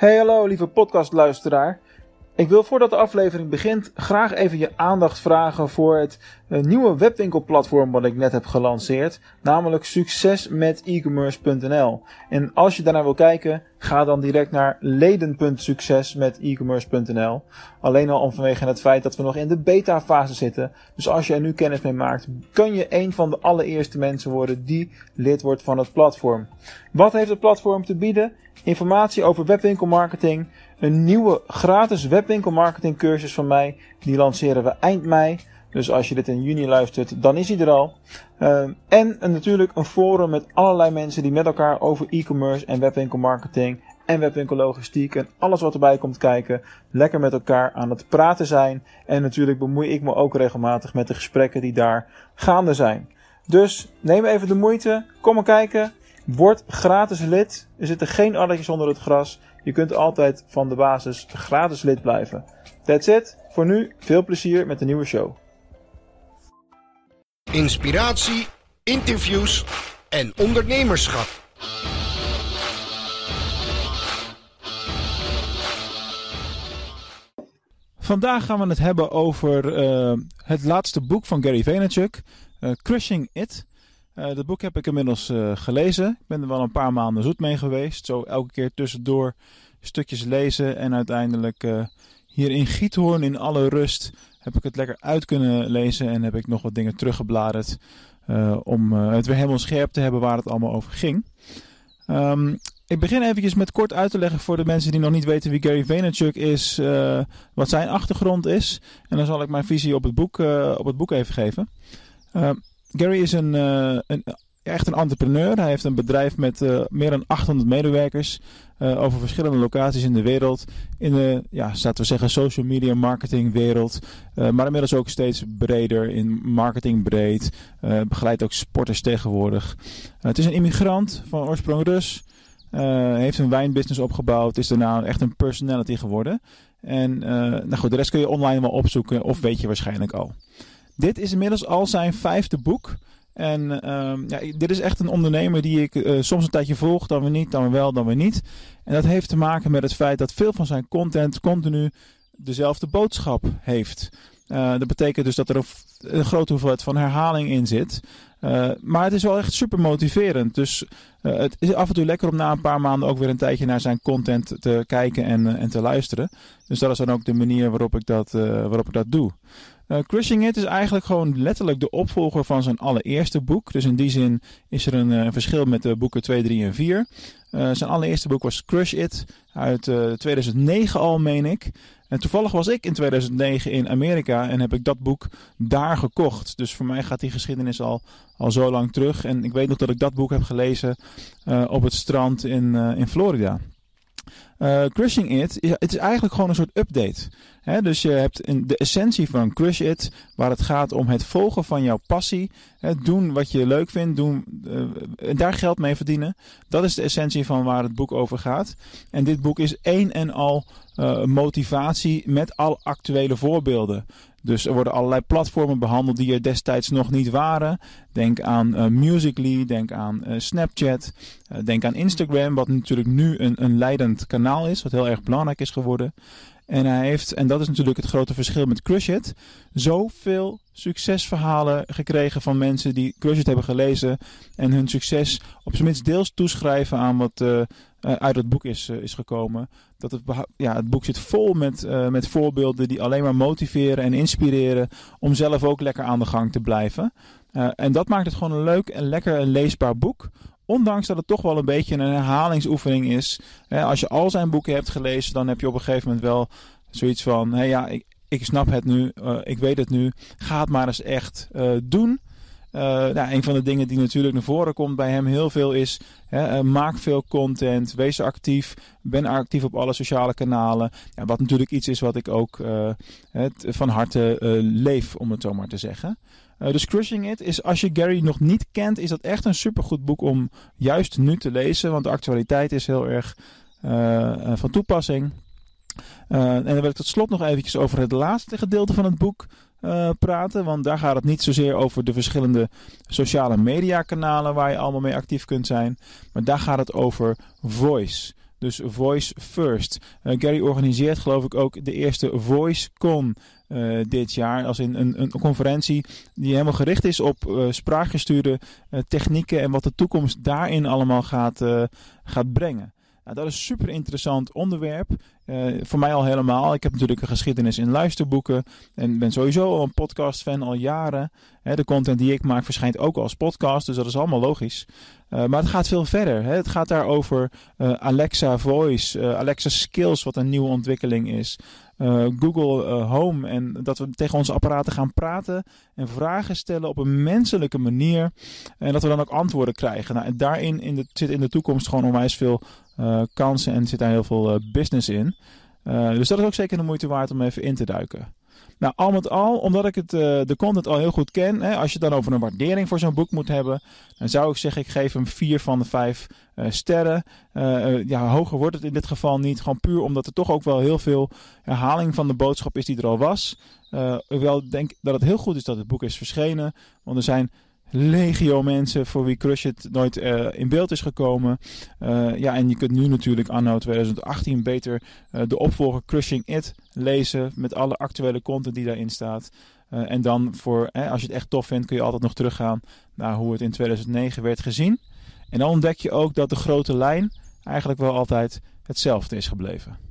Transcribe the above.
Hey hallo lieve podcastluisteraar. Ik wil voordat de aflevering begint graag even je aandacht vragen voor het eh, nieuwe webwinkelplatform wat ik net heb gelanceerd, namelijk succesmetecommerce.nl. En als je daarnaar wil kijken, ga dan direct naar leden.succesmetecommerce.nl. Alleen al om vanwege het feit dat we nog in de beta fase zitten. Dus als je er nu kennis mee maakt, kun je een van de allereerste mensen worden die lid wordt van het platform. Wat heeft het platform te bieden? Informatie over webwinkelmarketing, een nieuwe gratis webwinkelmarketing cursus van mij. Die lanceren we eind mei. Dus als je dit in juni luistert, dan is hij er al. Uh, en natuurlijk een forum met allerlei mensen die met elkaar over e-commerce en webwinkelmarketing en webwinkellogistiek en alles wat erbij komt kijken, lekker met elkaar aan het praten zijn. En natuurlijk bemoei ik me ook regelmatig met de gesprekken die daar gaande zijn. Dus neem even de moeite, kom maar kijken, word gratis lid. Er zitten geen addertjes onder het gras. Je kunt altijd van de basis gratis lid blijven. That's it. Voor nu veel plezier met de nieuwe show. Inspiratie, interviews en ondernemerschap. Vandaag gaan we het hebben over uh, het laatste boek van Gary Vaynerchuk, uh, Crushing It. Uh, dat boek heb ik inmiddels gelezen. Ik ben er wel een paar maanden zoet mee geweest. Zo elke keer tussendoor stukjes lezen en uiteindelijk hier in Giethoorn in alle rust heb ik het lekker uit kunnen lezen en heb ik nog wat dingen teruggebladerd uh, om uh, het weer helemaal scherp te hebben waar het allemaal over ging. Um, ik begin eventjes met kort uit te leggen voor de mensen die nog niet weten wie Gary Vaynerchuk is, uh, wat zijn achtergrond is. En dan zal ik mijn visie op het boek, op het boek even geven. Gary is een, een echt een entrepreneur. Hij heeft een bedrijf met uh, meer dan 800 medewerkers uh, over verschillende locaties in de wereld. In de, ja, laten we zeggen, social media marketing wereld. Uh, maar inmiddels ook steeds breder in marketing breed. begeleidt ook sporters tegenwoordig. het is een immigrant van oorsprong Rus. heeft een wijnbusiness opgebouwd. Is daarna echt een personality geworden. En nou goed, de rest kun je online wel opzoeken of weet je waarschijnlijk al. Dit is inmiddels al zijn vijfde boek. En um, ja, dit is echt een ondernemer die ik uh, soms een tijdje volg, dan weer niet, dan weer wel, dan weer niet. En dat heeft te maken met het feit dat veel van zijn content continu dezelfde boodschap heeft. Uh, dat betekent dus dat er een, een, grote hoeveelheid van herhaling in zit. Uh, maar het is wel echt super motiverend. Dus het is af en toe lekker om na een paar maanden ook weer een tijdje naar zijn content te kijken en, en te luisteren. Dus dat is dan ook de manier waarop ik dat, waarop ik dat doe. Uh, Crushing It is eigenlijk gewoon letterlijk de opvolger van zijn allereerste boek. Dus in die zin is er een, uh, verschil met de boeken 2, 3 en 4. Uh, zijn allereerste boek was Crush It uit 2009 al, meen ik. En toevallig was ik in 2009 in Amerika en heb ik dat boek daar gekocht. Dus voor mij gaat die geschiedenis al, al zo lang terug. En ik weet nog dat ik dat boek heb gelezen op het strand in, in Florida. Crushing It, het is eigenlijk gewoon een soort update. Dus je hebt de essentie van Crush It, waar het gaat om het volgen van jouw passie. Doen wat je leuk vindt, doen, uh, daar geld mee verdienen. Dat is de essentie van waar het boek over gaat. En dit boek is één en al uh, motivatie met al actuele voorbeelden. Dus er worden allerlei platformen behandeld die er destijds nog niet waren. Denk aan uh, Musical.ly, denk aan Snapchat, denk aan Instagram, wat natuurlijk nu een, een leidend kanaal is, wat heel erg belangrijk is geworden. En hij heeft, en dat is natuurlijk het grote verschil met Crush It, zoveel succesverhalen gekregen van mensen die Crush It hebben gelezen en hun succes op zijn minst deels toeschrijven aan wat uh, uit het boek is, uh, is gekomen. Dat het, ja, het boek zit vol met, met voorbeelden die alleen maar motiveren en inspireren om zelf ook lekker aan de gang te blijven. en dat maakt het gewoon een leuk en lekker leesbaar boek. Ondanks dat het toch wel een beetje een herhalingsoefening is. Hè, als je al zijn boeken hebt gelezen, dan heb je op een gegeven moment wel zoiets van: hé ja, ik, ik snap het nu, uh, ik weet het nu. Ga het maar eens echt uh, doen. Uh, nou, een van de dingen die natuurlijk naar voren komt bij hem heel veel is: hè, maak veel content, wees actief, ben actief op alle sociale kanalen. Ja, wat natuurlijk iets is wat ik ook van harte leef, om het zo maar te zeggen. Uh, dus Crushing It is, als je Gary nog niet kent, is dat echt een supergoed boek om juist nu te lezen. Want de actualiteit is heel erg uh, van toepassing. En dan wil ik tot slot nog eventjes over het laatste gedeelte van het boek praten. Want daar gaat het niet zozeer over de verschillende sociale media kanalen waar je allemaal mee actief kunt zijn. Maar daar gaat het over voice. Dus Voice First. Gary organiseert geloof ik ook de eerste VoiceCon uh, dit jaar. Als in een, een conferentie die helemaal gericht is op uh, spraakgestuurde technieken en wat de toekomst daarin allemaal gaat, gaat brengen. Nou, dat is een super interessant onderwerp. Uh, voor mij al helemaal. Ik heb natuurlijk een geschiedenis in luisterboeken. En ben sowieso een podcast-fan al jaren. De content die ik maak verschijnt ook als podcast. Dus dat is allemaal logisch. Uh, maar het gaat veel verder. Het gaat daar over uh, Alexa Voice, Alexa Skills, wat een nieuwe ontwikkeling is. Google Home en dat we tegen onze apparaten gaan praten en vragen stellen op een menselijke manier. En dat we dan ook antwoorden krijgen. Nou, en daarin in de, zit in de toekomst gewoon onwijs veel kansen en zit daar heel veel uh, business in. Uh, dus dat is ook zeker de moeite waard om even in te duiken. Nou, al met al, omdat ik het, de content al heel goed ken, hè, als je dan over een waardering voor zo'n boek moet hebben, dan zou ik zeggen, ik geef hem 4 van de 5 sterren. ja, hoger wordt het in dit geval niet, gewoon puur omdat er toch ook wel heel veel herhaling van de boodschap is die er al was. ik wel denk dat het heel goed is dat het boek is verschenen, want er zijn legio mensen voor wie Crush It nooit uh, in beeld is gekomen. Uh, ja, en je kunt nu natuurlijk anno 2018 beter uh, de opvolger Crushing It lezen met alle actuele content die daarin staat. en dan voor, als je het echt tof vindt, kun je altijd nog teruggaan naar hoe het in 2009 werd gezien. En dan ontdek je ook dat de grote lijn eigenlijk wel altijd hetzelfde is gebleven.